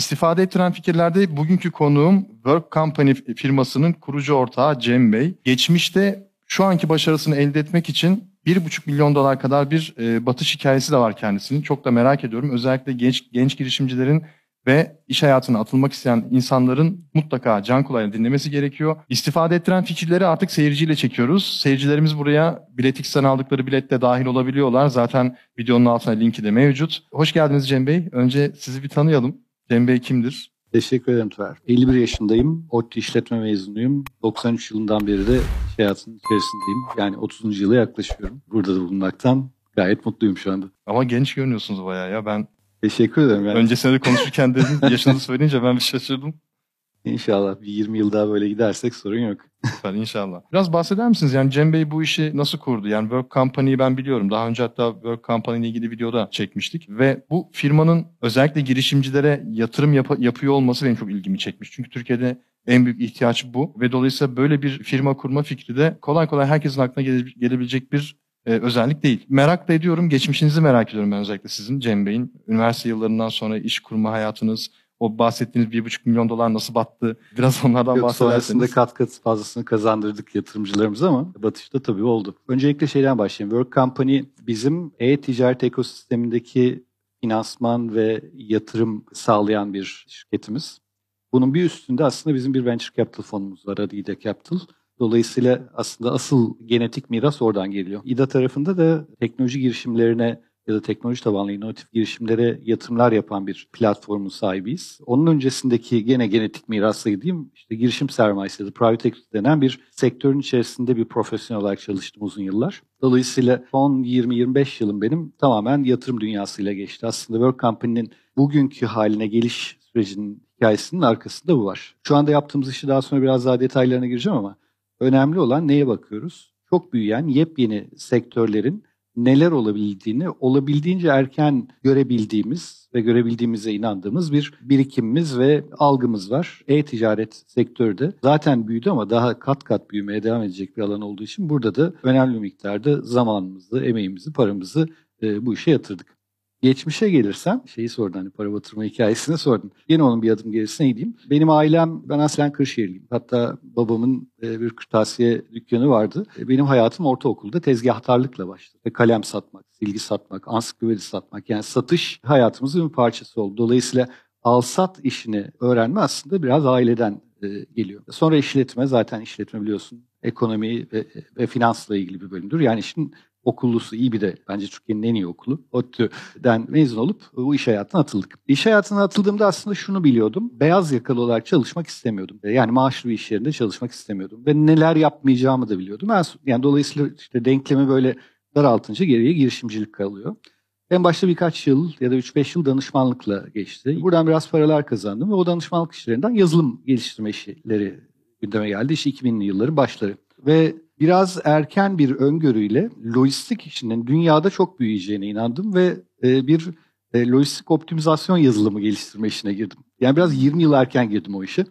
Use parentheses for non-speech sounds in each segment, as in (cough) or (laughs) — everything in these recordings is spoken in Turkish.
İstifade ettiren fikirlerde bugünkü konuğum Work Company firmasının kurucu ortağı Cem Bey. Geçmişte şu anki başarısını elde etmek için 1,5 milyon dolar kadar bir e, batış hikayesi de var kendisinin. Çok da merak ediyorum. Özellikle genç genç girişimcilerin ve iş hayatına atılmak isteyen insanların mutlaka can kulağıyla dinlemesi gerekiyor. İstifade ettiren fikirleri artık seyirciyle çekiyoruz. Seyircilerimiz buraya Biletix'ten aldıkları biletle dahil olabiliyorlar. Zaten videonun altına linki de mevcut. Hoş geldiniz Cem Bey. Önce sizi bir tanıyalım. Cem Bey kimdir? Teşekkür ederim Tüver. 51 yaşındayım. ODTÜ işletme mezunuyum. 93 yılından beri de iş hayatının içerisindeyim. Yani 30. yıla yaklaşıyorum. Burada da bulunmaktan gayet mutluyum şu anda. Ama genç görünüyorsunuz bayağı ya. Ben Teşekkür ederim. Yani. öncesinde de konuşurken dedim (laughs) yaşınızı söyleyince ben bir şaşırdım. İnşallah bir 20 yıl daha böyle gidersek sorun yok. Süper inşallah. Biraz bahseder misiniz? Yani Cem Bey bu işi nasıl kurdu? Yani Work Company'yi ben biliyorum. Daha önce hatta Work Company ile ilgili videoda çekmiştik. Ve bu firmanın özellikle girişimcilere yatırım yap- yapıyor olması benim çok ilgimi çekmiş. Çünkü Türkiye'de en büyük ihtiyaç bu. Ve dolayısıyla böyle bir firma kurma fikri de kolay kolay herkesin aklına gele- gelebilecek bir e, özellik değil. Merak da ediyorum. Geçmişinizi merak ediyorum ben özellikle sizin Cem Bey'in. Üniversite yıllarından sonra iş kurma hayatınız, o bahsettiğiniz bir buçuk milyon dolar nasıl battı? Biraz (laughs) onlardan Yok, sonrasında bahsederseniz. kat kat fazlasını kazandırdık yatırımcılarımıza ama batışta tabii oldu. Öncelikle şeyden başlayayım. Work Company bizim e-ticaret ekosistemindeki finansman ve yatırım sağlayan bir şirketimiz. Bunun bir üstünde aslında bizim bir venture capital fonumuz var Adida Capital. Dolayısıyla aslında asıl genetik miras oradan geliyor. İDA tarafında da teknoloji girişimlerine ya da teknoloji tabanlı inovatif girişimlere yatırımlar yapan bir platformun sahibiyiz. Onun öncesindeki gene genetik mirasla diyeyim işte girişim sermayesi ya da private equity denen bir sektörün içerisinde bir profesyonel olarak çalıştım uzun yıllar. Dolayısıyla son 20-25 yılım benim tamamen yatırım dünyasıyla geçti. Aslında Work Company'nin bugünkü haline geliş sürecinin hikayesinin arkasında bu var. Şu anda yaptığımız işi daha sonra biraz daha detaylarına gireceğim ama önemli olan neye bakıyoruz? Çok büyüyen yepyeni sektörlerin neler olabildiğini olabildiğince erken görebildiğimiz ve görebildiğimize inandığımız bir birikimimiz ve algımız var. E-ticaret sektörü de zaten büyüdü ama daha kat kat büyümeye devam edecek bir alan olduğu için burada da önemli miktarda zamanımızı, emeğimizi, paramızı e, bu işe yatırdık. Geçmişe gelirsem, şeyi sordun hani para batırma hikayesini sordun. Yine onun bir adım gerisine gideyim. Benim ailem, ben aslen Kırşehirliyim. Hatta babamın e, bir kırtasiye dükkanı vardı. E, Benim hayatım ortaokulda tezgahtarlıkla başladı. Ve Kalem satmak, silgi satmak, ansiklopedi satmak. Yani satış hayatımızın bir parçası oldu. Dolayısıyla al-sat işini öğrenme aslında biraz aileden e, geliyor. Sonra işletme, zaten işletme biliyorsun ekonomi ve, ve finansla ilgili bir bölümdür. Yani işin okullusu iyi bir de bence Türkiye'nin en iyi okulu. ODTÜ'den mezun olup bu iş hayatına atıldık. İş hayatına atıldığımda aslında şunu biliyordum. Beyaz yakalı olarak çalışmak istemiyordum. Yani maaşlı bir iş yerinde çalışmak istemiyordum. Ve neler yapmayacağımı da biliyordum. Yani dolayısıyla işte denklemi böyle daraltınca geriye girişimcilik kalıyor. En başta birkaç yıl ya da 3-5 yıl danışmanlıkla geçti. Buradan biraz paralar kazandım ve o danışmanlık işlerinden yazılım geliştirme işleri gündeme geldi. İşte 2000'li yılların başları. Ve biraz erken bir öngörüyle lojistik işinin dünyada çok büyüyeceğine inandım ve e, bir e, lojistik optimizasyon yazılımı geliştirme işine girdim. Yani biraz 20 yıl erken girdim o işe.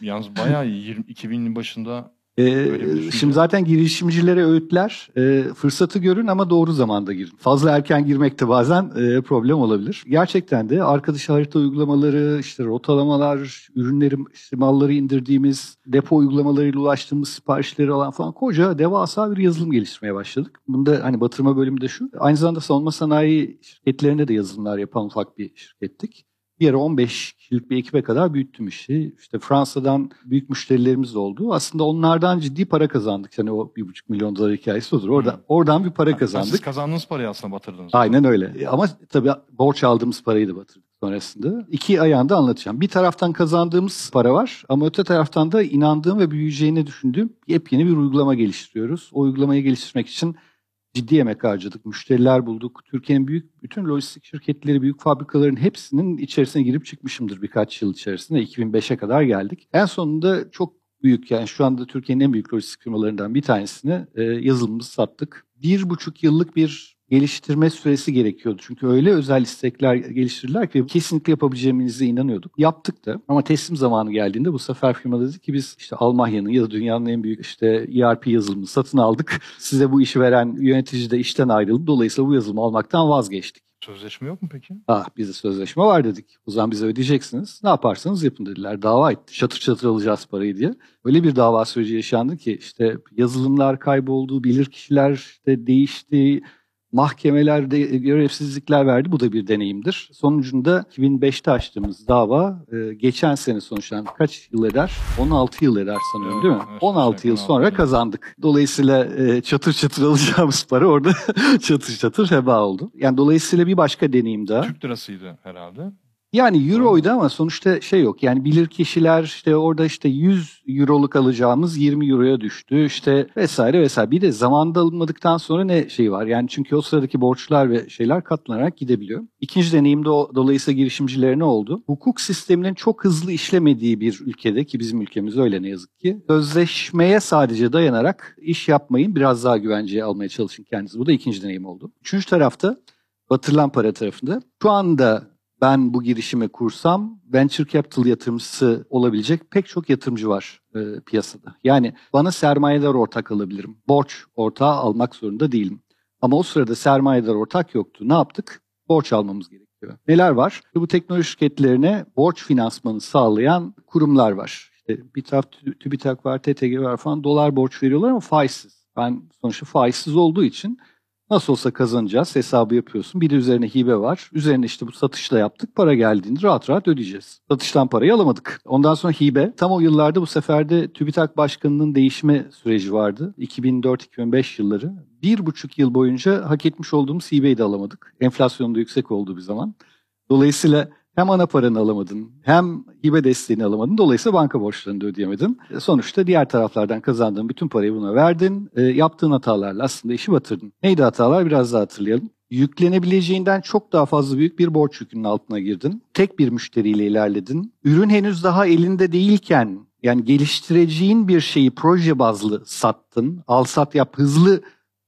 Yalnız bayağı iyi. 20, 2000'in başında Ee, şimdi zaten girişimcilere öğütler e, fırsatı görün ama doğru zamanda girin. Fazla erken girmek de bazen e, problem olabilir. Gerçekten de arkadaş harita uygulamaları, işte rotalamalar, ürünlerin işte malları indirdiğimiz, depo uygulamalarıyla ulaştığımız siparişleri alan falan koca devasa bir yazılım geliştirmeye başladık. Bunda hani batırma bölümü de şu. Aynı zamanda savunma sanayi şirketlerinde de yazılımlar yapan ufak bir şirkettik. Bir ara 15 kişilik bir ekibe kadar büyüttüm işi. İşte Fransa'dan büyük müşterilerimiz oldu. Aslında onlardan ciddi para kazandık. Yani o bir buçuk milyon dolar hikayesi odur. Oradan, Hı. oradan bir para Yani Siz kazandık. kazandığınız parayı aslında batırdınız. Aynen öyle. E, Ama tabii borç aldığımız parayı da batırdık sonrasında. İki ayağında anlatacağım. Bir taraftan kazandığımız para var ama öte taraftan da inandığım ve büyüyeceğini düşündüğüm yepyeni bir uygulama geliştiriyoruz. O uygulamayı geliştirmek için ciddi emek harcadık. Müşteriler bulduk. Türkiye'nin büyük bütün lojistik şirketleri, büyük fabrikaların hepsinin içerisine girip çıkmışımdır birkaç yıl içerisinde. 2005'e kadar geldik. En sonunda çok büyük yani şu anda Türkiye'nin en büyük lojistik firmalarından bir tanesini e, yazılımımızı sattık. Bir buçuk yıllık bir geliştirme süresi gerekiyordu. Çünkü öyle özel istekler geliştirdiler ki kesinlikle yapabileceğimize inanıyorduk. Yaptık da ama teslim zamanı geldiğinde bu sefer firma dedi ki biz işte Almanya'nın ya da dünyanın en büyük işte ERP yazılımını satın aldık. Size bu işi veren yönetici de işten ayrıldı. Dolayısıyla bu yazılımı almaktan vazgeçtik. Sözleşme yok mu peki? Ah bizde sözleşme var dedik. O zaman bize ödeyeceksiniz. Ne yaparsanız yapın dediler. Dava etti. Çatır çatır alacağız parayı diye. Öyle bir dava süreci yaşandı ki işte yazılımlar kayboldu, bilir kişiler işte değişti, mahkemelerde görevsizlikler verdi. Bu da bir deneyimdir. Sonucunda 2005'te açtığımız dava e, geçen sene sonuçlandı. Kaç yıl eder? 16 yıl eder sanıyorum değil mi? Evet, 16 yıl 16 sonra kazandık. Dolayısıyla e, çatır çatır alacağımız para orada (laughs) çatır çatır heba oldu. Yani dolayısıyla bir başka deneyim daha. Türk lirasıydı herhalde. Yani euroydu ama sonuçta şey yok. Yani bilir kişiler işte orada işte 100 euroluk alacağımız 20 euroya düştü işte vesaire vesaire. Bir de zamanda alınmadıktan sonra ne şey var? Yani çünkü o sıradaki borçlar ve şeyler katlanarak gidebiliyor. İkinci deneyimde o dolayısıyla girişimcilere ne oldu? Hukuk sisteminin çok hızlı işlemediği bir ülkede ki bizim ülkemiz öyle ne yazık ki. Sözleşmeye sadece dayanarak iş yapmayın biraz daha güvenceye almaya çalışın kendinizi. Bu da ikinci deneyim oldu. Üçüncü tarafta batırılan para tarafında şu anda ben bu girişimi kursam venture capital yatırımcısı olabilecek pek çok yatırımcı var e, piyasada. Yani bana sermayedar ortak alabilirim. Borç ortağı almak zorunda değilim. Ama o sırada sermayedar ortak yoktu. Ne yaptık? Borç almamız gerekiyor. Neler var? Bu teknoloji şirketlerine borç finansmanı sağlayan kurumlar var. İşte BİTAP, TÜBİTAK var, TTG var falan dolar borç veriyorlar ama faizsiz. Ben sonuçta faizsiz olduğu için Nasıl olsa kazanacağız hesabı yapıyorsun. Bir de üzerine hibe var. Üzerine işte bu satışla yaptık. Para geldiğinde rahat rahat ödeyeceğiz. Satıştan parayı alamadık. Ondan sonra hibe. Tam o yıllarda bu sefer de TÜBİTAK Başkanı'nın değişme süreci vardı. 2004-2005 yılları. Bir buçuk yıl boyunca hak etmiş olduğumuz hibeyi de alamadık. Enflasyon da yüksek olduğu bir zaman. Dolayısıyla hem ana paranı alamadın hem hibe desteğini alamadın. Dolayısıyla banka borçlarını da ödeyemedin. E, sonuçta diğer taraflardan kazandığın bütün parayı buna verdin. E, yaptığın hatalarla aslında işi batırdın. Neydi hatalar biraz daha hatırlayalım. Yüklenebileceğinden çok daha fazla büyük bir borç yükünün altına girdin. Tek bir müşteriyle ilerledin. Ürün henüz daha elinde değilken yani geliştireceğin bir şeyi proje bazlı sattın. Al sat yap hızlı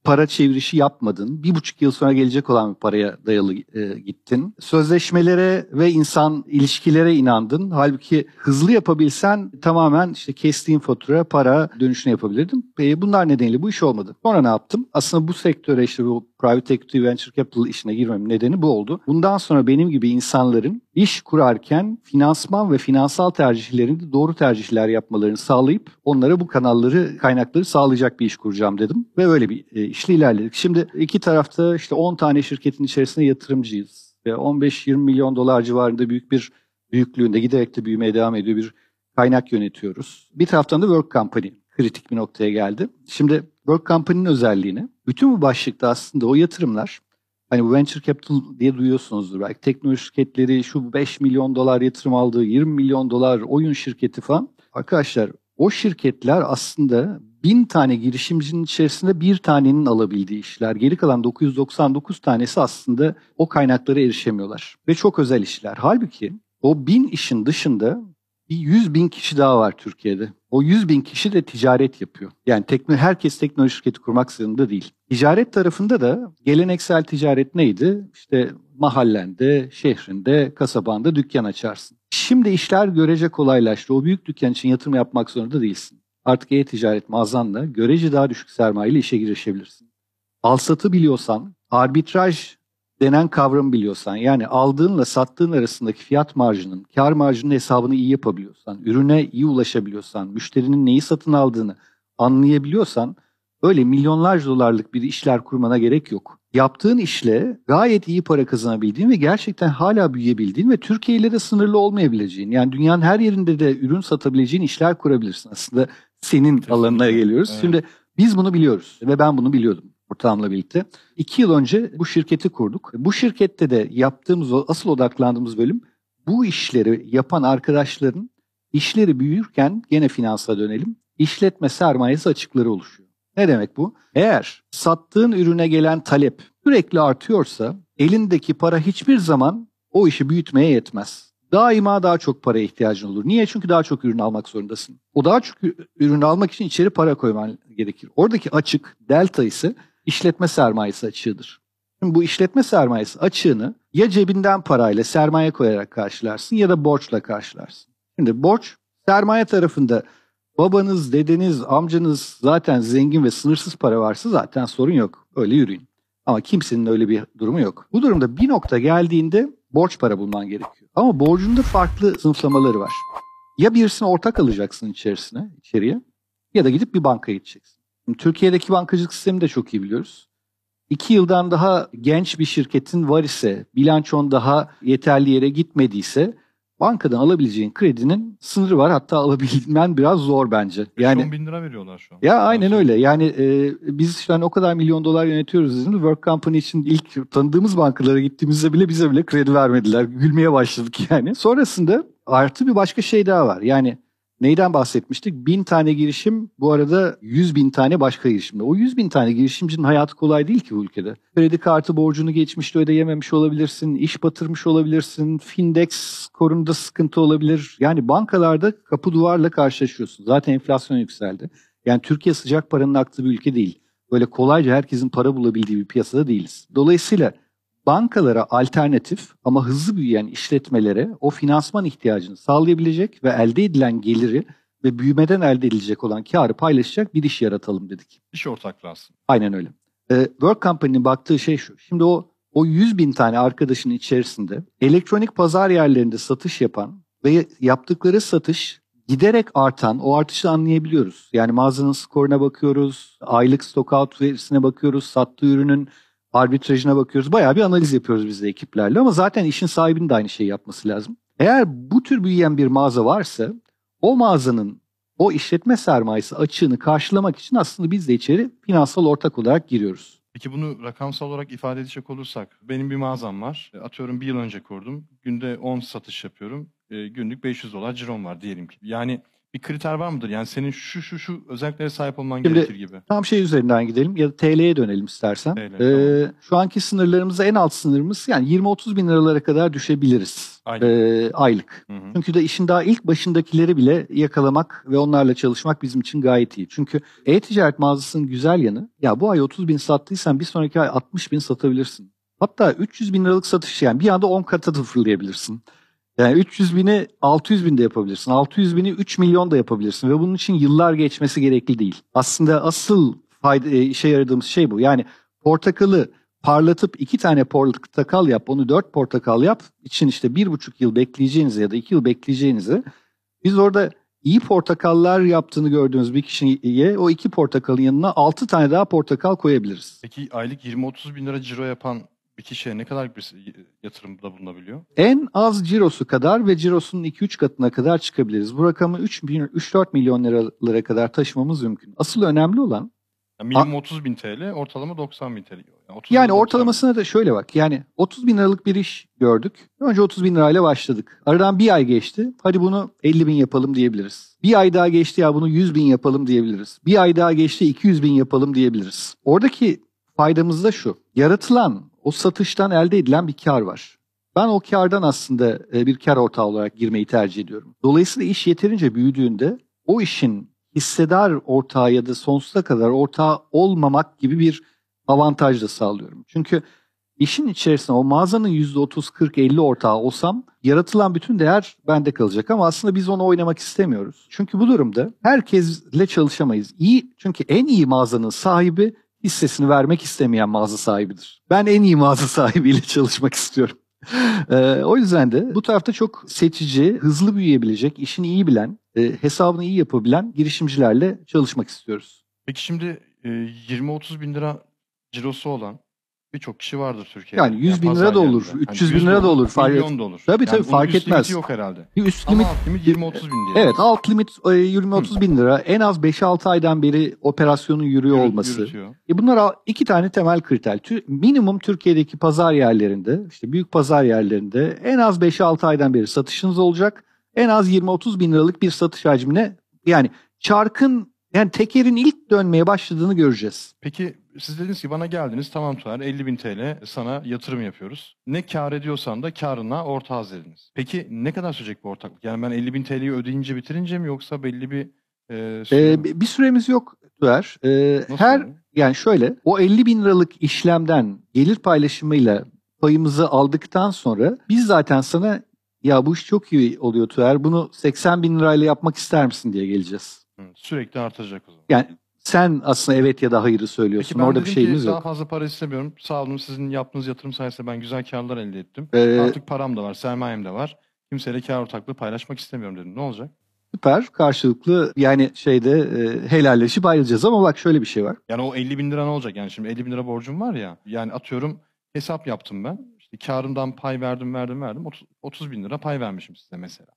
para çevirişi yapmadın. Bir buçuk yıl sonra gelecek olan bir paraya dayalı e, gittin. Sözleşmelere ve insan ilişkilere inandın. Halbuki hızlı yapabilsen tamamen işte kestiğin fatura, para dönüşünü yapabilirdin. E, bunlar nedeniyle bu iş olmadı. Sonra ne yaptım? Aslında bu sektöre işte bu private equity venture capital işine girmemin nedeni bu oldu. Bundan sonra benim gibi insanların iş kurarken finansman ve finansal tercihlerinde doğru tercihler yapmalarını sağlayıp onlara bu kanalları, kaynakları sağlayacak bir iş kuracağım dedim. Ve öyle bir e, işle ilerledik. Şimdi iki tarafta işte 10 tane şirketin içerisinde yatırımcıyız. 15-20 milyon dolar civarında büyük bir büyüklüğünde giderek de büyümeye devam ediyor bir kaynak yönetiyoruz. Bir taraftan da Work Company kritik bir noktaya geldi. Şimdi Work Company'nin özelliğini, bütün bu başlıkta aslında o yatırımlar, hani venture capital diye duyuyorsunuzdur belki teknoloji şirketleri şu 5 milyon dolar yatırım aldığı 20 milyon dolar oyun şirketi falan. Arkadaşlar o şirketler aslında bin tane girişimcinin içerisinde bir tanenin alabildiği işler. Geri kalan 999 tanesi aslında o kaynaklara erişemiyorlar. Ve çok özel işler. Halbuki o bin işin dışında bir 100 bin kişi daha var Türkiye'de. O 100 bin kişi de ticaret yapıyor. Yani tekno, herkes teknoloji şirketi kurmak zorunda değil. Ticaret tarafında da geleneksel ticaret neydi? İşte mahallende, şehrinde, kasabanda dükkan açarsın. Şimdi işler görece kolaylaştı. O büyük dükkan için yatırım yapmak zorunda değilsin. Artık e-ticaret mağazanla görece daha düşük sermayeyle işe girişebilirsin. Alsatı biliyorsan, arbitraj denen kavramı biliyorsan, yani aldığınla sattığın arasındaki fiyat marjının, kar marjının hesabını iyi yapabiliyorsan, ürüne iyi ulaşabiliyorsan, müşterinin neyi satın aldığını anlayabiliyorsan, öyle milyonlarca dolarlık bir işler kurmana gerek yok. Yaptığın işle gayet iyi para kazanabildiğin ve gerçekten hala büyüyebildiğin ve Türkiye ile de sınırlı olmayabileceğin, yani dünyanın her yerinde de ürün satabileceğin işler kurabilirsin. Aslında senin Kesinlikle. alanına geliyoruz. Evet. Şimdi biz bunu biliyoruz ve ben bunu biliyordum ortağımla birlikte. İki yıl önce bu şirketi kurduk. Bu şirkette de yaptığımız, asıl odaklandığımız bölüm bu işleri yapan arkadaşların işleri büyürken gene finansa dönelim. İşletme sermayesi açıkları oluşuyor. Ne demek bu? Eğer sattığın ürüne gelen talep sürekli artıyorsa elindeki para hiçbir zaman o işi büyütmeye yetmez. Daima daha çok paraya ihtiyacın olur. Niye? Çünkü daha çok ürün almak zorundasın. O daha çok ürün almak için içeri para koyman gerekir. Oradaki açık, delta ise işletme sermayesi açığıdır. Şimdi bu işletme sermayesi açığını ya cebinden parayla sermaye koyarak karşılarsın ya da borçla karşılarsın. Şimdi borç sermaye tarafında babanız, dedeniz, amcanız zaten zengin ve sınırsız para varsa zaten sorun yok. Öyle yürüyün. Ama kimsenin öyle bir durumu yok. Bu durumda bir nokta geldiğinde borç para bulman gerekiyor. Ama borcunda farklı sınıflamaları var. Ya birisini ortak alacaksın içerisine, içeriye ya da gidip bir bankaya gideceksin. Şimdi Türkiye'deki bankacılık sistemi de çok iyi biliyoruz. İki yıldan daha genç bir şirketin var ise, bilançon daha yeterli yere gitmediyse bankadan alabileceğin kredinin sınırı var. Hatta alabilmen biraz zor bence. Yani 10 bin lira veriyorlar şu an. Ya aynen öyle. Yani e, biz işte hani o kadar milyon dolar yönetiyoruz dedim. Work Company için ilk tanıdığımız bankalara gittiğimizde bile bize bile kredi vermediler. Gülmeye başladık yani. Sonrasında artı bir başka şey daha var. Yani Neyden bahsetmiştik? Bin tane girişim bu arada yüz bin tane başka girişimde. O yüz bin tane girişimcinin hayatı kolay değil ki bu ülkede. Kredi kartı borcunu geçmişte ödeyememiş olabilirsin, iş batırmış olabilirsin, Findex korunda sıkıntı olabilir. Yani bankalarda kapı duvarla karşılaşıyorsun. Zaten enflasyon yükseldi. Yani Türkiye sıcak paranın aktığı bir ülke değil. Böyle kolayca herkesin para bulabildiği bir piyasada değiliz. Dolayısıyla bankalara alternatif ama hızlı büyüyen işletmelere o finansman ihtiyacını sağlayabilecek ve elde edilen geliri ve büyümeden elde edilecek olan karı paylaşacak bir iş yaratalım dedik. İş ortaklığı aslında. Aynen öyle. Ee, Work Company'nin baktığı şey şu. Şimdi o o 100 bin tane arkadaşın içerisinde elektronik pazar yerlerinde satış yapan ve yaptıkları satış giderek artan, o artışı anlayabiliyoruz. Yani mağazanın skoruna bakıyoruz, aylık stokout verisine bakıyoruz, sattığı ürünün arbitrajına bakıyoruz. Bayağı bir analiz yapıyoruz biz de ekiplerle ama zaten işin sahibinin de aynı şeyi yapması lazım. Eğer bu tür büyüyen bir mağaza varsa o mağazanın o işletme sermayesi açığını karşılamak için aslında biz de içeri finansal ortak olarak giriyoruz. Peki bunu rakamsal olarak ifade edecek olursak, benim bir mağazam var. Atıyorum bir yıl önce kurdum. Günde 10 satış yapıyorum. E, günlük 500 dolar cirom var diyelim ki. Yani bir kriter var mıdır? Yani senin şu şu şu özelliklere sahip olman Şimdi, gerekir gibi. Tam şey üzerinden gidelim ya da TL'ye dönelim istersen. TL, ee, tamam. Şu anki sınırlarımızda en alt sınırımız yani 20-30 bin liralara kadar düşebiliriz. Ee, aylık. Hı hı. Çünkü de işin daha ilk başındakileri bile yakalamak ve onlarla çalışmak bizim için gayet iyi. Çünkü e-ticaret mağazasının güzel yanı ya bu ay 30 bin sattıysan bir sonraki ay 60 bin satabilirsin. Hatta 300 bin liralık satış yani bir anda 10 kata da fırlayabilirsin. Yani 300 bini 600 bin de yapabilirsin. 600 bini 3 milyon da yapabilirsin. Ve bunun için yıllar geçmesi gerekli değil. Aslında asıl fayda, e, işe yaradığımız şey bu. Yani portakalı parlatıp iki tane portakal yap, onu dört portakal yap. için işte bir buçuk yıl bekleyeceğinize ya da iki yıl bekleyeceğinize biz orada iyi portakallar yaptığını gördüğümüz bir kişiye o iki portakalın yanına altı tane daha portakal koyabiliriz. Peki aylık 20-30 bin lira ciro yapan bir kişiye ne kadar bir yatırımda bulunabiliyor? En az cirosu kadar ve cirosunun 2-3 katına kadar çıkabiliriz. Bu rakamı 3-4 milyon liralara kadar taşımamız mümkün. Asıl önemli olan yani minimum 30 bin TL, ortalama 90 bin TL. Yani, yani ortalamasına da şöyle bak. Yani 30 bin liralık bir iş gördük. Önce 30 bin lirayla başladık. Aradan bir ay geçti. Hadi bunu 50 bin yapalım diyebiliriz. Bir ay daha geçti ya bunu 100 bin yapalım diyebiliriz. Bir ay daha geçti 200 bin yapalım diyebiliriz. Oradaki faydamız da şu. Yaratılan o satıştan elde edilen bir kar var. Ben o kardan aslında e, bir kar ortağı olarak girmeyi tercih ediyorum. Dolayısıyla iş yeterince büyüdüğünde o işin hissedar ortağı ya da sonsuza kadar ortağı olmamak gibi bir avantaj da sağlıyorum. Çünkü işin içerisinde o mağazanın %30, 40, 50 ortağı olsam yaratılan bütün değer bende kalacak ama aslında biz onu oynamak istemiyoruz. Çünkü bu durumda herkesle çalışamayız. İyi çünkü en iyi mağazanın sahibi hissesini vermek istemeyen mağaza sahibidir. Ben en iyi mağaza sahibiyle çalışmak istiyorum. (laughs) ee, o yüzden de bu tarafta çok seçici, hızlı büyüyebilecek, işini iyi bilen, e, hesabını iyi yapabilen girişimcilerle çalışmak istiyoruz. Peki şimdi e, 20-30 bin lira cirosu olan Birçok kişi vardır Türkiye'de. Yani 100 bin lira da olur, yerinde. 300 yani bin lira da olur. Fark milyon da olur. Tabii tabii yani fark etmez. yok herhalde. Bir üst limit, Ama alt limit 20-30 bin diye. Evet alt limit 20-30 e, bin lira. En az 5-6 aydan beri operasyonun yürüyor Yürü, olması. Yürütüyor. E bunlar iki tane temel kriter. Minimum Türkiye'deki pazar yerlerinde, işte büyük pazar yerlerinde en az 5-6 aydan beri satışınız olacak. En az 20-30 bin liralık bir satış hacmine yani çarkın yani tekerin ilk dönmeye başladığını göreceğiz. Peki siz dediniz ki bana geldiniz tamam Tuğer 50 bin TL sana yatırım yapıyoruz. Ne kar ediyorsan da karına ortağız dediniz. Peki ne kadar sürecek bu ortaklık? Yani ben 50 bin TL'yi ödeyince bitirince mi yoksa belli bir e, süre ee, Bir süremiz yok Tuğer. Ee, her yani? yani şöyle o 50 bin liralık işlemden gelir paylaşımıyla payımızı aldıktan sonra biz zaten sana ya bu iş çok iyi oluyor Tuğer bunu 80 bin lirayla yapmak ister misin diye geleceğiz. Sürekli artacak o zaman. Yani sen aslında evet ya da hayırı söylüyorsun. Peki ben Orada bir şeyimiz ki yok. daha fazla para istemiyorum. Sağ olun sizin yaptığınız yatırım sayesinde ben güzel karlar elde ettim. Ee, Artık param da var, sermayem de var. Kimseyle kar ortaklığı paylaşmak istemiyorum dedim. Ne olacak? süper karşılıklı yani şeyde e, helalleşip ayrılacağız ama bak şöyle bir şey var. Yani o 50 bin lira ne olacak? Yani şimdi 50 bin lira borcum var ya. Yani atıyorum hesap yaptım ben. İşte karımdan pay verdim verdim verdim. 30, 30 bin lira pay vermişim size mesela.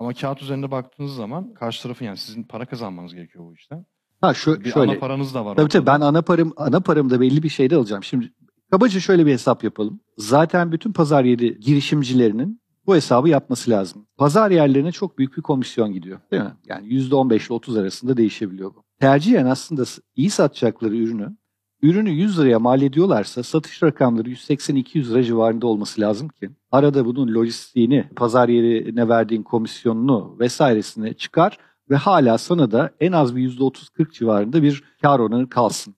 Ama kağıt üzerinde baktığınız zaman karşı tarafın yani sizin para kazanmanız gerekiyor bu işten. Ha şu, Bir şöyle. ana paranız da var. Tabii tabii ortada. ben ana param ana paramda belli bir şeyde alacağım. Şimdi kabaca şöyle bir hesap yapalım. Zaten bütün pazar yeri girişimcilerinin bu hesabı yapması lazım. Pazar yerlerine çok büyük bir komisyon gidiyor. Değil mi? Yani %15 ile 30 arasında değişebiliyor bu. Tercihen aslında iyi satacakları ürünü ürünü 100 liraya mal ediyorlarsa satış rakamları 180-200 lira civarında olması lazım ki arada bunun lojistiğini, pazar yerine verdiğin komisyonunu vesairesini çıkar ve hala sana da en az bir %30-40 civarında bir kar oranı kalsın.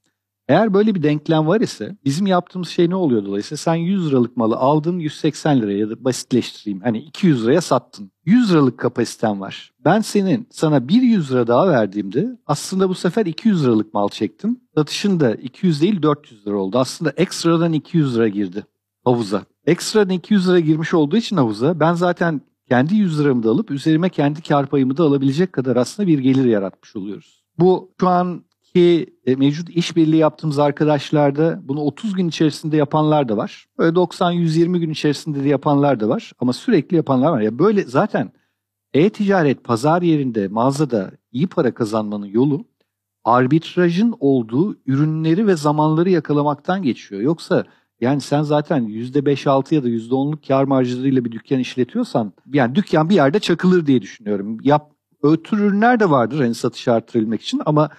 Eğer böyle bir denklem var ise bizim yaptığımız şey ne oluyor dolayısıyla? Sen 100 liralık malı aldın 180 liraya ya da basitleştireyim hani 200 liraya sattın. 100 liralık kapasiten var. Ben senin sana bir 100 lira daha verdiğimde aslında bu sefer 200 liralık mal çektim. Satışın da 200 değil 400 lira oldu. Aslında ekstradan 200 lira girdi havuza. Ekstradan 200 lira girmiş olduğu için havuza ben zaten kendi 100 liramı da alıp üzerime kendi kar payımı da alabilecek kadar aslında bir gelir yaratmış oluyoruz. Bu şu anki e, mevcut işbirliği yaptığımız arkadaşlarda bunu 30 gün içerisinde yapanlar da var. Böyle 90-120 gün içerisinde de yapanlar da var. Ama sürekli yapanlar var. Ya böyle zaten e-ticaret pazar yerinde mağazada iyi para kazanmanın yolu arbitrajın olduğu ürünleri ve zamanları yakalamaktan geçiyor. Yoksa yani sen zaten %5-6 ya da %10'luk kar marjlarıyla bir dükkan işletiyorsan yani dükkan bir yerde çakılır diye düşünüyorum. Yap, ötür ürünler de vardır hani satışı arttırabilmek için ama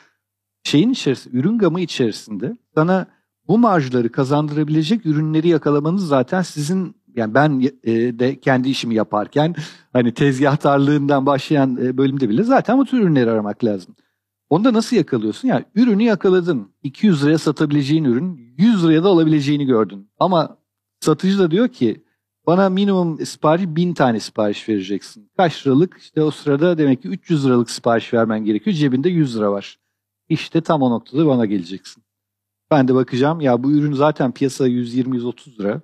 şeyin içerisinde, ürün gamı içerisinde sana bu marjları kazandırabilecek ürünleri yakalamanız zaten sizin yani ben e, de kendi işimi yaparken hani tezgahtarlığından başlayan e, bölümde bile zaten bu tür ürünleri aramak lazım. Onu da nasıl yakalıyorsun? Yani ürünü yakaladın. 200 liraya satabileceğin ürün 100 liraya da alabileceğini gördün. Ama satıcı da diyor ki bana minimum sipariş 1000 tane sipariş vereceksin. Kaç liralık? İşte o sırada demek ki 300 liralık sipariş vermen gerekiyor. Cebinde 100 lira var. İşte tam o noktada bana geleceksin. Ben de bakacağım ya bu ürün zaten piyasada 120-130 lira.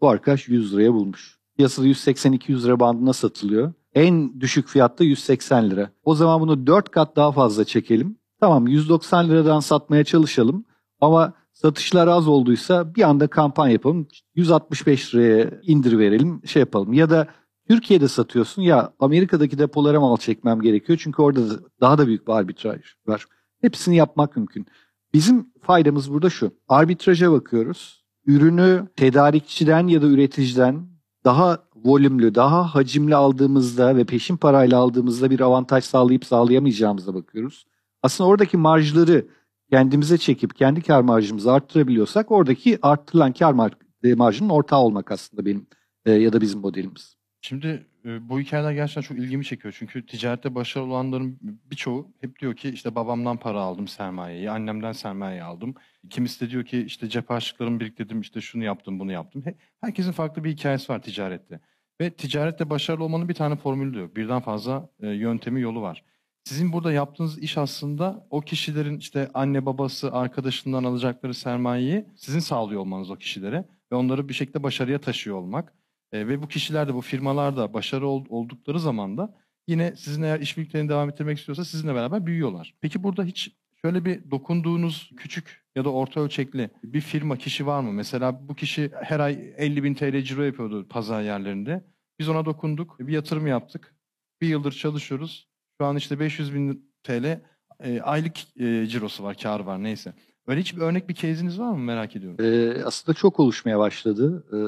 Bu arkadaş 100 liraya bulmuş. Piyasada 180-200 lira bandına satılıyor. En düşük fiyatta 180 lira. O zaman bunu 4 kat daha fazla çekelim. Tamam 190 liradan satmaya çalışalım. Ama satışlar az olduysa bir anda kampanya yapalım. 165 liraya indir verelim şey yapalım. Ya da Türkiye'de satıyorsun ya Amerika'daki depolara mal çekmem gerekiyor. Çünkü orada da daha da büyük bir arbitraj var. Hepsini yapmak mümkün. Bizim faydamız burada şu. Arbitraja bakıyoruz. Ürünü tedarikçiden ya da üreticiden daha volümlü, daha hacimli aldığımızda ve peşin parayla aldığımızda bir avantaj sağlayıp sağlayamayacağımıza bakıyoruz. Aslında oradaki marjları kendimize çekip kendi kar marjımızı arttırabiliyorsak oradaki arttırılan kar mar- marjının ortağı olmak aslında benim e, ya da bizim modelimiz. Şimdi e, bu hikayeler gerçekten çok ilgimi çekiyor. Çünkü ticarette başarılı olanların birçoğu hep diyor ki işte babamdan para aldım sermayeyi, annemden sermayeyi aldım. Kimisi de diyor ki işte cep harçlıklarımı biriktirdim, işte şunu yaptım, bunu yaptım. He- Herkesin farklı bir hikayesi var ticarette. Ve ticarette başarılı olmanın bir tane formülü diyor. Birden fazla e, yöntemi, yolu var. Sizin burada yaptığınız iş aslında o kişilerin işte anne babası, arkadaşından alacakları sermayeyi sizin sağlıyor olmanız o kişilere ve onları bir şekilde başarıya taşıyor olmak. E, ve bu kişiler de bu firmalar da başarılı ol- oldukları zaman da yine sizin eğer işbirliklerini devam ettirmek istiyorsa sizinle beraber büyüyorlar. Peki burada hiç şöyle bir dokunduğunuz küçük ya da orta ölçekli bir firma kişi var mı? Mesela bu kişi her ay 50 bin TL ciro yapıyordu pazar yerlerinde. Biz ona dokunduk, bir yatırım yaptık. Bir yıldır çalışıyoruz. Şu an işte 500 bin TL e, aylık e, cirosu var, kar var neyse. Öyle hiç bir örnek bir case'iniz var mı merak ediyorum. E, aslında çok oluşmaya başladı. E,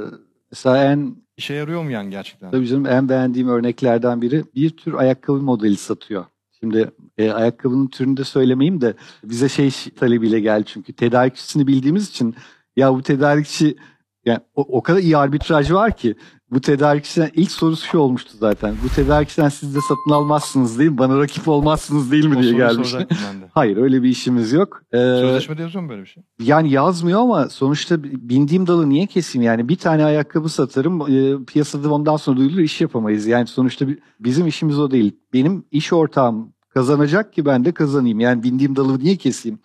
mesela en İşe yarıyor mu yani gerçekten? Tabii canım en beğendiğim örneklerden biri bir tür ayakkabı modeli satıyor. Şimdi e, ayakkabının türünü de söylemeyeyim de bize şey talebiyle geldi çünkü tedarikçisini bildiğimiz için ya bu tedarikçi yani o, o kadar iyi arbitraj var ki bu tedarikçiden ilk sorusu şu olmuştu zaten. Bu tedarikçiden siz de satın almazsınız değil mi? Bana rakip olmazsınız değil mi O diye soruyu gelmişti. soracaktım ben de. (laughs) Hayır öyle bir işimiz yok. Ee, Sözleşmede yazıyor mu böyle bir şey? yani yazmıyor ama sonuçta bindiğim dalı niye keseyim? Yani bir tane ayakkabı satarım e, piyasada ondan sonra duyulur iş yapamayız. Yani sonuçta bi- bizim işimiz o değil. Benim iş ortağım kazanacak ki ben de kazanayım. Yani bindiğim dalı niye keseyim?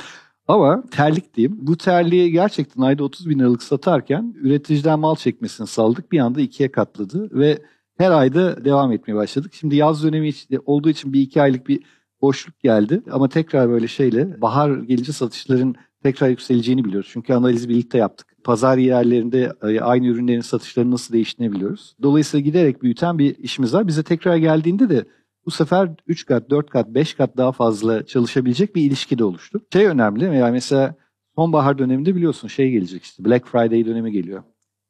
Ama terlik diyeyim. Bu terliği gerçekten ayda 30 bin liralık satarken üreticiden mal çekmesini saldık. Bir anda ikiye katladı ve her ayda devam etmeye başladık. Şimdi yaz dönemi olduğu için bir iki aylık bir boşluk geldi. Ama tekrar böyle şeyle bahar gelince satışların tekrar yükseleceğini biliyoruz. Çünkü analizi birlikte yaptık. Pazar yerlerinde e, aynı ürünlerin satışları nasıl değiştiğini biliyoruz. Dolayısıyla giderek büyüten bir işimiz var. Bize tekrar geldiğinde de bu sefer 3 kat, 4 kat, 5 kat daha fazla çalışabilecek bir ilişki de oluştu. Şey önemli yani mesela sonbahar döneminde biliyorsun şey gelecek işte Black Friday dönemi geliyor.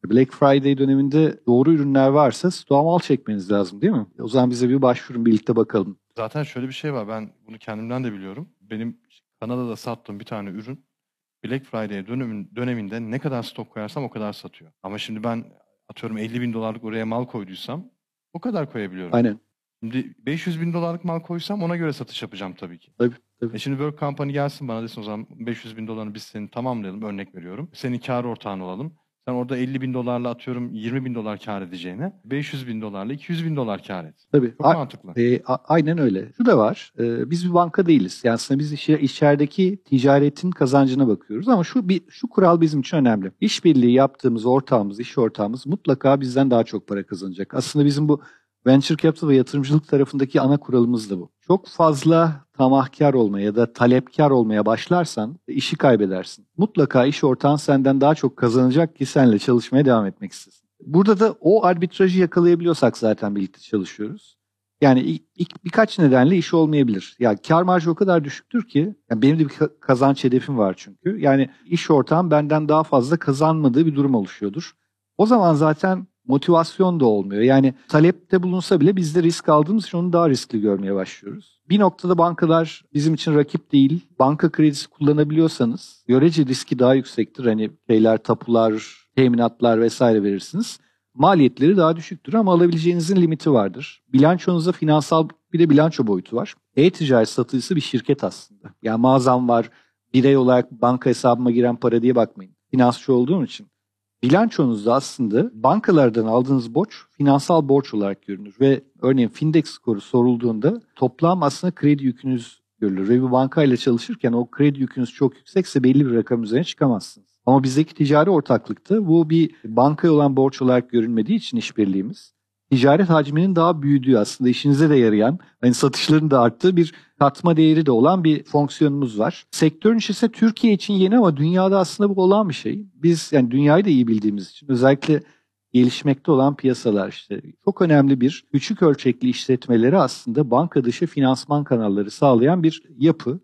Black Friday döneminde doğru ürünler varsa stoğa mal çekmeniz lazım değil mi? O zaman bize bir başvurun birlikte bakalım. Zaten şöyle bir şey var ben bunu kendimden de biliyorum. Benim Kanada'da sattığım bir tane ürün Black Friday dönemin, döneminde ne kadar stok koyarsam o kadar satıyor. Ama şimdi ben atıyorum 50 bin dolarlık oraya mal koyduysam o kadar koyabiliyorum. Aynen. Şimdi 500 bin dolarlık mal koysam ona göre satış yapacağım tabii ki. Tabii, tabii. E şimdi Work Company gelsin bana desin o zaman 500 bin dolarını biz senin tamamlayalım örnek veriyorum. Senin kar ortağın olalım. Sen orada 50 bin dolarla atıyorum 20 bin dolar kar edeceğine 500 bin dolarla 200 bin dolar kar et. Tabii. Çok A- mantıklı. E, a- aynen öyle. Şu da var. E, biz bir banka değiliz. Yani aslında biz işe, içerideki ticaretin kazancına bakıyoruz ama şu bir şu kural bizim için önemli. İşbirliği yaptığımız ortağımız, iş ortağımız mutlaka bizden daha çok para kazanacak. Aslında bizim bu venture capital ve yatırımcılık tarafındaki ana kuralımız da bu. Çok fazla tamahkar olmaya ya da talepkar olmaya başlarsan işi kaybedersin. Mutlaka iş ortağın senden daha çok kazanacak ki senle çalışmaya devam etmek istesin. Burada da o arbitrajı yakalayabiliyorsak zaten birlikte çalışıyoruz. Yani ilk, ilk birkaç nedenle iş olmayabilir. Ya kar marjı o kadar düşüktür ki, yani benim de bir kazanç hedefim var çünkü. Yani iş ortağım benden daha fazla kazanmadığı bir durum oluşuyordur. O zaman zaten motivasyon da olmuyor. Yani talepte bulunsa bile biz de risk aldığımız için onu daha riskli görmeye başlıyoruz. Bir noktada bankalar bizim için rakip değil. Banka kredisi kullanabiliyorsanız görece riski daha yüksektir. Hani şeyler, tapular, teminatlar vesaire verirsiniz. Maliyetleri daha düşüktür ama alabileceğinizin limiti vardır. Bilançonuzda finansal bir de bilanço boyutu var. E-ticaret satıcısı bir şirket aslında. Yani mağazam var, birey olarak banka hesabıma giren para diye bakmayın. Finansçı olduğum için bilançonuzda aslında bankalardan aldığınız borç finansal borç olarak görünür ve örneğin Findex skoru sorulduğunda toplam aslında kredi yükünüz görülür ve bir bankayla çalışırken o kredi yükünüz çok yüksekse belli bir rakam üzerine çıkamazsınız. Ama bizdeki ticari ortaklıkta bu bir bankaya olan borç olarak görünmediği için işbirliğimiz ticaret hacminin daha büyüdüğü aslında işinize de yarayan, hani satışların da arttığı bir katma değeri de olan bir fonksiyonumuz var. Sektörün ise Türkiye için yeni ama dünyada aslında bu olan bir şey. Biz yani dünyayı da iyi bildiğimiz için özellikle gelişmekte olan piyasalar işte çok önemli bir küçük ölçekli işletmeleri aslında banka dışı finansman kanalları sağlayan bir yapı.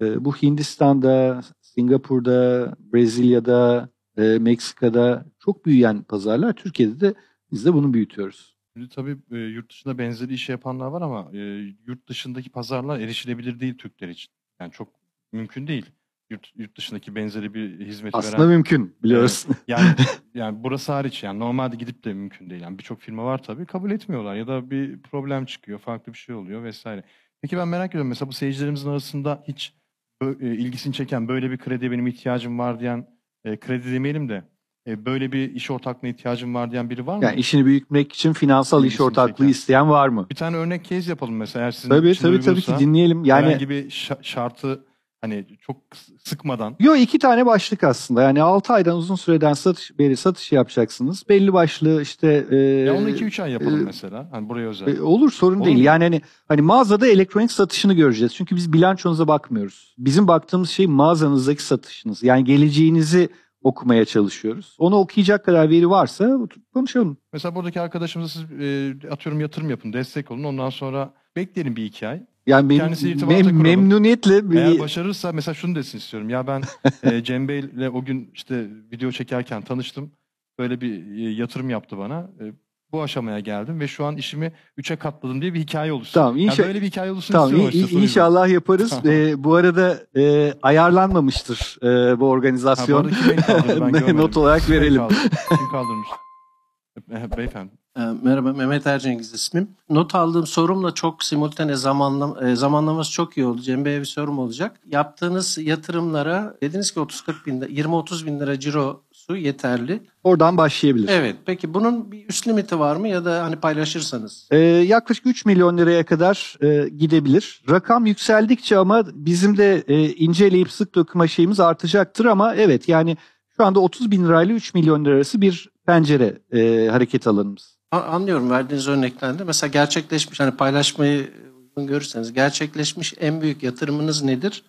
Ee, bu Hindistan'da, Singapur'da, Brezilya'da, e, Meksika'da çok büyüyen pazarlar. Türkiye'de de biz de bunu büyütüyoruz. Şimdi tabii e, yurt dışında benzeri iş yapanlar var ama e, yurt dışındaki pazarlar erişilebilir değil Türkler için. Yani çok mümkün değil. Yurt, yurt dışındaki benzeri bir hizmet Aslında veren. mümkün biliyoruz. Evet, yani (laughs) yani burası hariç yani normalde gidip de mümkün değil. Yani birçok firma var tabii kabul etmiyorlar ya da bir problem çıkıyor, farklı bir şey oluyor vesaire. Peki ben merak ediyorum mesela bu seyircilerimizin arasında hiç e, ilgisini çeken böyle bir kredi benim ihtiyacım var diyen e, kredi demeyelim de e, böyle bir iş ortaklığına ihtiyacım var diyen biri var mı? Yani işini büyütmek için finansal iş ortaklığı çeken. isteyen var mı? Bir tane örnek case yapalım mesela eğer sizin Tabii tabii tabii ki dinleyelim. Yani herhangi bir şartı hani çok sıkmadan. Yok iki tane başlık aslında. Yani 6 aydan uzun süreden satış beri satış yapacaksınız. Belli başlı işte e, Ya onu 2 3 ay yapalım e, mesela. Hani buraya özel. E, olur sorun olur değil. Mu? Yani hani hani mağazada elektronik satışını göreceğiz. Çünkü biz bilançonuza bakmıyoruz. Bizim baktığımız şey mağazanızdaki satışınız. Yani geleceğinizi okumaya çalışıyoruz. Onu okuyacak kadar veri varsa konuşalım. Mesela buradaki arkadaşımıza siz e, atıyorum yatırım yapın, destek olun. Ondan sonra bekleyelim bir iki ay. Yani mem mem memnuniyetle bir... Eğer başarırsa mesela şunu desin istiyorum. Ya ben e, (laughs) Cem Bey'le o gün işte video çekerken tanıştım. Böyle bir e, yatırım yaptı bana. E, bu aşamaya geldim ve şu an işimi üçe katladım diye bir hikaye oluştu. Tamam inşallah. Yani böyle bir hikaye olsun tamam, istiyorum. Tamam inşallah yaparız. ee, bu arada e, ayarlanmamıştır e, bu organizasyon. Ha, (laughs) Not olarak verelim. (laughs) Kim kaldırmış? Beyefendi. Ee, merhaba Mehmet Ercengiz ismim. Not aldığım sorumla çok simultane zamanlam e, zamanlaması çok iyi oldu. Cem Bey'e bir sorum olacak. Yaptığınız yatırımlara dediniz ki 30-40 bin 20-30 bin lira ciro su yeterli. Oradan başlayabilir. Evet. Peki bunun bir üst limiti var mı ya da hani paylaşırsanız? Ee, yaklaşık 3 milyon liraya kadar e, gidebilir. Rakam yükseldikçe ama bizim de e, inceleyip sık dokuma şeyimiz artacaktır ama evet yani şu anda 30 bin lirayla 3 milyon lira arası bir pencere e, hareket alanımız. Anlıyorum verdiğiniz örneklerde. Mesela gerçekleşmiş hani paylaşmayı uygun görürseniz gerçekleşmiş en büyük yatırımınız nedir?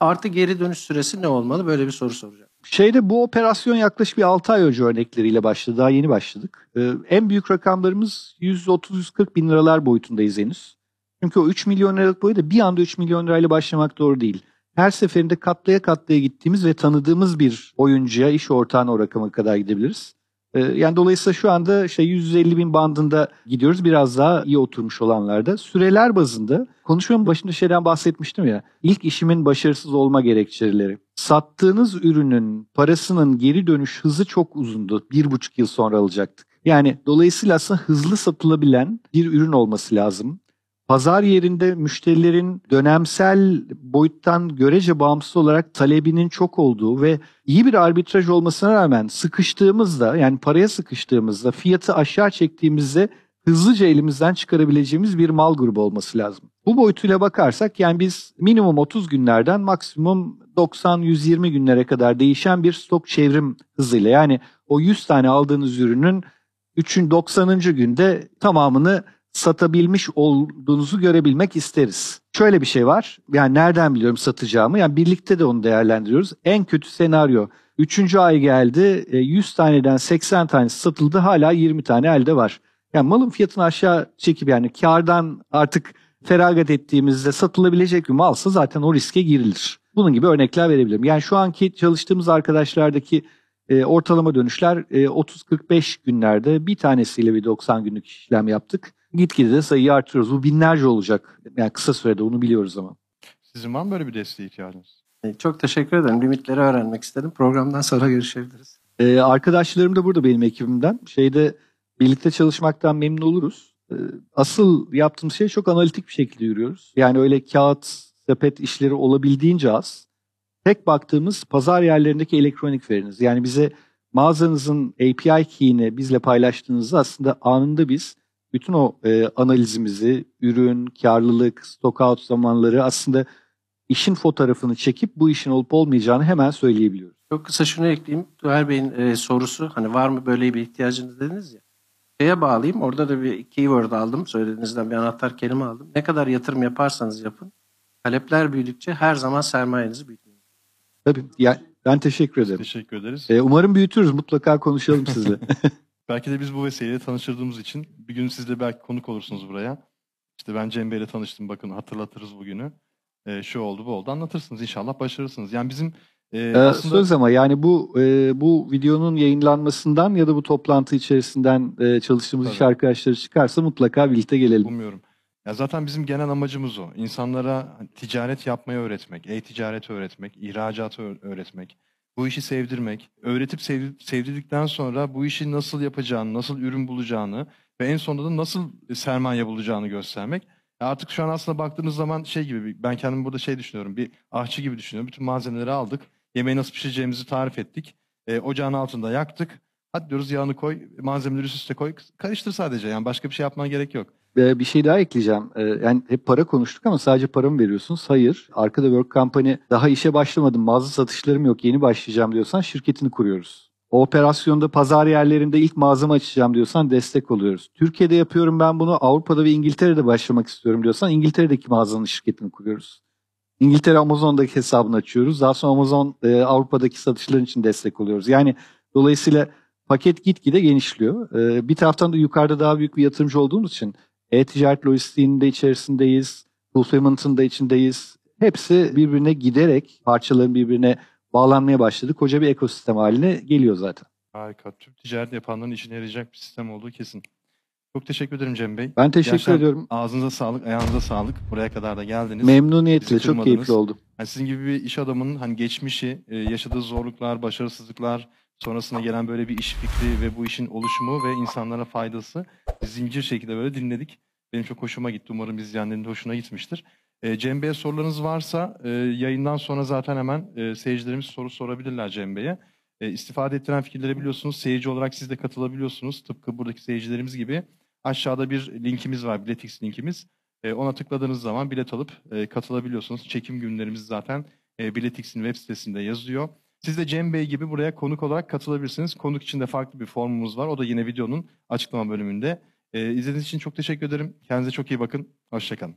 Artı geri dönüş süresi ne olmalı? Böyle bir soru soracağım. Şeyde bu operasyon yaklaşık bir 6 ay önce örnekleriyle başladı. Daha yeni başladık. Ee, en büyük rakamlarımız 130-140 bin liralar boyutundayız henüz. Çünkü o 3 milyon liralık boyu da bir anda 3 milyon lirayla başlamak doğru değil. Her seferinde katlaya katlaya gittiğimiz ve tanıdığımız bir oyuncuya, iş ortağına o rakama kadar gidebiliriz. Ee, yani dolayısıyla şu anda şey 150 bin bandında gidiyoruz. Biraz daha iyi oturmuş olanlarda. Süreler bazında konuşmanın başında şeyden bahsetmiştim ya. İlk işimin başarısız olma gerekçeleri. Sattığınız ürünün parasının geri dönüş hızı çok uzundu. Bir buçuk yıl sonra alacaktık. Yani dolayısıyla aslında hızlı satılabilen bir ürün olması lazım. Pazar yerinde müşterilerin dönemsel boyuttan görece bağımsız olarak talebinin çok olduğu ve iyi bir arbitraj olmasına rağmen sıkıştığımızda yani paraya sıkıştığımızda fiyatı aşağı çektiğimizde hızlıca elimizden çıkarabileceğimiz bir mal grubu olması lazım. Bu boyutuyla bakarsak yani biz minimum 30 günlerden maksimum 90-120 günlere kadar değişen bir stok çevrim hızıyla yani o 100 tane aldığınız ürünün 3'ün 90. günde tamamını satabilmiş olduğunuzu görebilmek isteriz. Şöyle bir şey var. Yani nereden biliyorum satacağımı? Yani birlikte de onu değerlendiriyoruz. En kötü senaryo. Üçüncü ay geldi. 100 taneden 80 tanesi satıldı. Hala 20 tane elde var. Yani malın fiyatını aşağı çekip yani kardan artık feragat ettiğimizde satılabilecek bir malsa zaten o riske girilir. Bunun gibi örnekler verebilirim. Yani şu anki çalıştığımız arkadaşlardaki e, ortalama dönüşler e, 30-45 günlerde bir tanesiyle bir 90 günlük işlem yaptık. Gitgide de sayıyı artırıyoruz. Bu binlerce olacak. Yani kısa sürede onu biliyoruz ama. Sizin var mı böyle bir desteğe ihtiyacınız? E, Çok teşekkür ederim. Limitleri öğrenmek istedim. Programdan sonra görüşebiliriz. Ee, arkadaşlarım da burada benim ekibimden. Şeyde birlikte çalışmaktan memnun oluruz. Ee, asıl yaptığımız şey çok analitik bir şekilde yürüyoruz. Yani öyle kağıt, sepet işleri olabildiğince az. Tek baktığımız pazar yerlerindeki elektronik veriniz. Yani bize mağazanızın API key'ini bizle paylaştığınızda aslında anında biz bütün o e, analizimizi, ürün, karlılık, stock out zamanları aslında işin fotoğrafını çekip bu işin olup olmayacağını hemen söyleyebiliyoruz. Çok kısa şunu ekleyeyim. Tuğer Bey'in e, sorusu hani var mı böyle bir ihtiyacınız dediniz ya. Şeye bağlayayım. Orada da bir keyword aldım. Söylediğinizden bir anahtar kelime aldım. Ne kadar yatırım yaparsanız yapın. Talepler büyüdükçe her zaman sermayenizi büyütmeyin. Tabii. Ya, ben teşekkür ederim. Teşekkür ederiz. Ee, umarım büyütürüz. Mutlaka konuşalım sizle. (laughs) Belki de biz bu vesileyle tanıştırdığımız için bir gün siz de belki konuk olursunuz buraya. İşte ben Cem Bey'le tanıştım bakın hatırlatırız bugünü. Ee, şu oldu bu oldu anlatırsınız inşallah başarırsınız. Yani bizim e, Ee, aslında Söz ama yani bu e, bu videonun yayınlanmasından ya da bu toplantı içerisinden e, çalıştığımız iş Tabii. arkadaşları çıkarsa mutlaka birlikte gelelim. umuyorum. Ya zaten bizim genel amacımız o. İnsanlara ticaret yapmayı öğretmek, e-ticareti öğretmek, ihracatı öğretmek, bu işi sevdirmek, öğretip sev- sevdirdikten sonra bu işi nasıl yapacağını, nasıl ürün bulacağını ve en sonunda da nasıl sermaye bulacağını göstermek. Artık şu an aslında baktığınız zaman şey gibi, ben kendimi burada şey düşünüyorum, bir ahçı gibi düşünüyorum. Bütün malzemeleri aldık, yemeği nasıl pişireceğimizi tarif ettik, e, ocağın altında yaktık. Hadi diyoruz yağını koy, malzemeleri üst üste koy, karıştır sadece yani başka bir şey yapmana gerek yok. Ee, bir şey daha ekleyeceğim. Ee, yani hep para konuştuk ama sadece para mı veriyorsunuz? Hayır. Arkada Work Company daha işe başlamadım, mağaza satışlarım yok, yeni başlayacağım diyorsan şirketini kuruyoruz. O operasyonda pazar yerlerinde ilk mağazamı açacağım diyorsan destek oluyoruz. Türkiye'de yapıyorum ben bunu, Avrupa'da ve İngiltere'de başlamak istiyorum diyorsan İngiltere'deki mağazanın şirketini kuruyoruz. İngiltere Amazon'daki hesabını açıyoruz. Daha sonra Amazon e, Avrupa'daki satışların için destek oluyoruz. Yani dolayısıyla paket gitgide genişliyor. E, bir taraftan da yukarıda daha büyük bir yatırımcı olduğumuz için e-ticaret lojistiğinin de içerisindeyiz. Fulfillment'ın da içindeyiz. Hepsi birbirine giderek parçaların birbirine bağlanmaya başladı. Koca bir ekosistem haline geliyor zaten. Harika. Tüm ticaret yapanların işine yarayacak bir sistem olduğu kesin. Çok teşekkür ederim Cem Bey. Ben teşekkür Gerçekten ediyorum. Ağzınıza sağlık, ayağınıza sağlık. Buraya kadar da geldiniz. Memnuniyetle çok keyifli oldu. Yani sizin gibi bir iş adamının hani geçmişi, e, yaşadığı zorluklar, başarısızlıklar, sonrasında gelen böyle bir iş fikri ve bu işin oluşumu ve insanlara faydası zincir şekilde böyle dinledik. Benim çok hoşuma gitti. Umarım izleyenlerin de hoşuna gitmiştir. E, Cem Bey'e sorularınız varsa e, yayından sonra zaten hemen e, seyircilerimiz soru sorabilirler Cem Bey'e. E, istifade ettiren fikirlere biliyorsunuz seyirci olarak siz de katılabiliyorsunuz. Tıpkı buradaki seyircilerimiz gibi. Aşağıda bir linkimiz var, Biletix linkimiz. E, ona tıkladığınız zaman bilet alıp e, katılabiliyorsunuz. Çekim günlerimiz zaten e, Biletix'in web sitesinde yazıyor. Siz de Cem Bey gibi buraya konuk olarak katılabilirsiniz. Konuk için de farklı bir formumuz var. O da yine videonun açıklama bölümünde. E, izlediğiniz için çok teşekkür ederim. Kendinize çok iyi bakın. Hoşçakalın.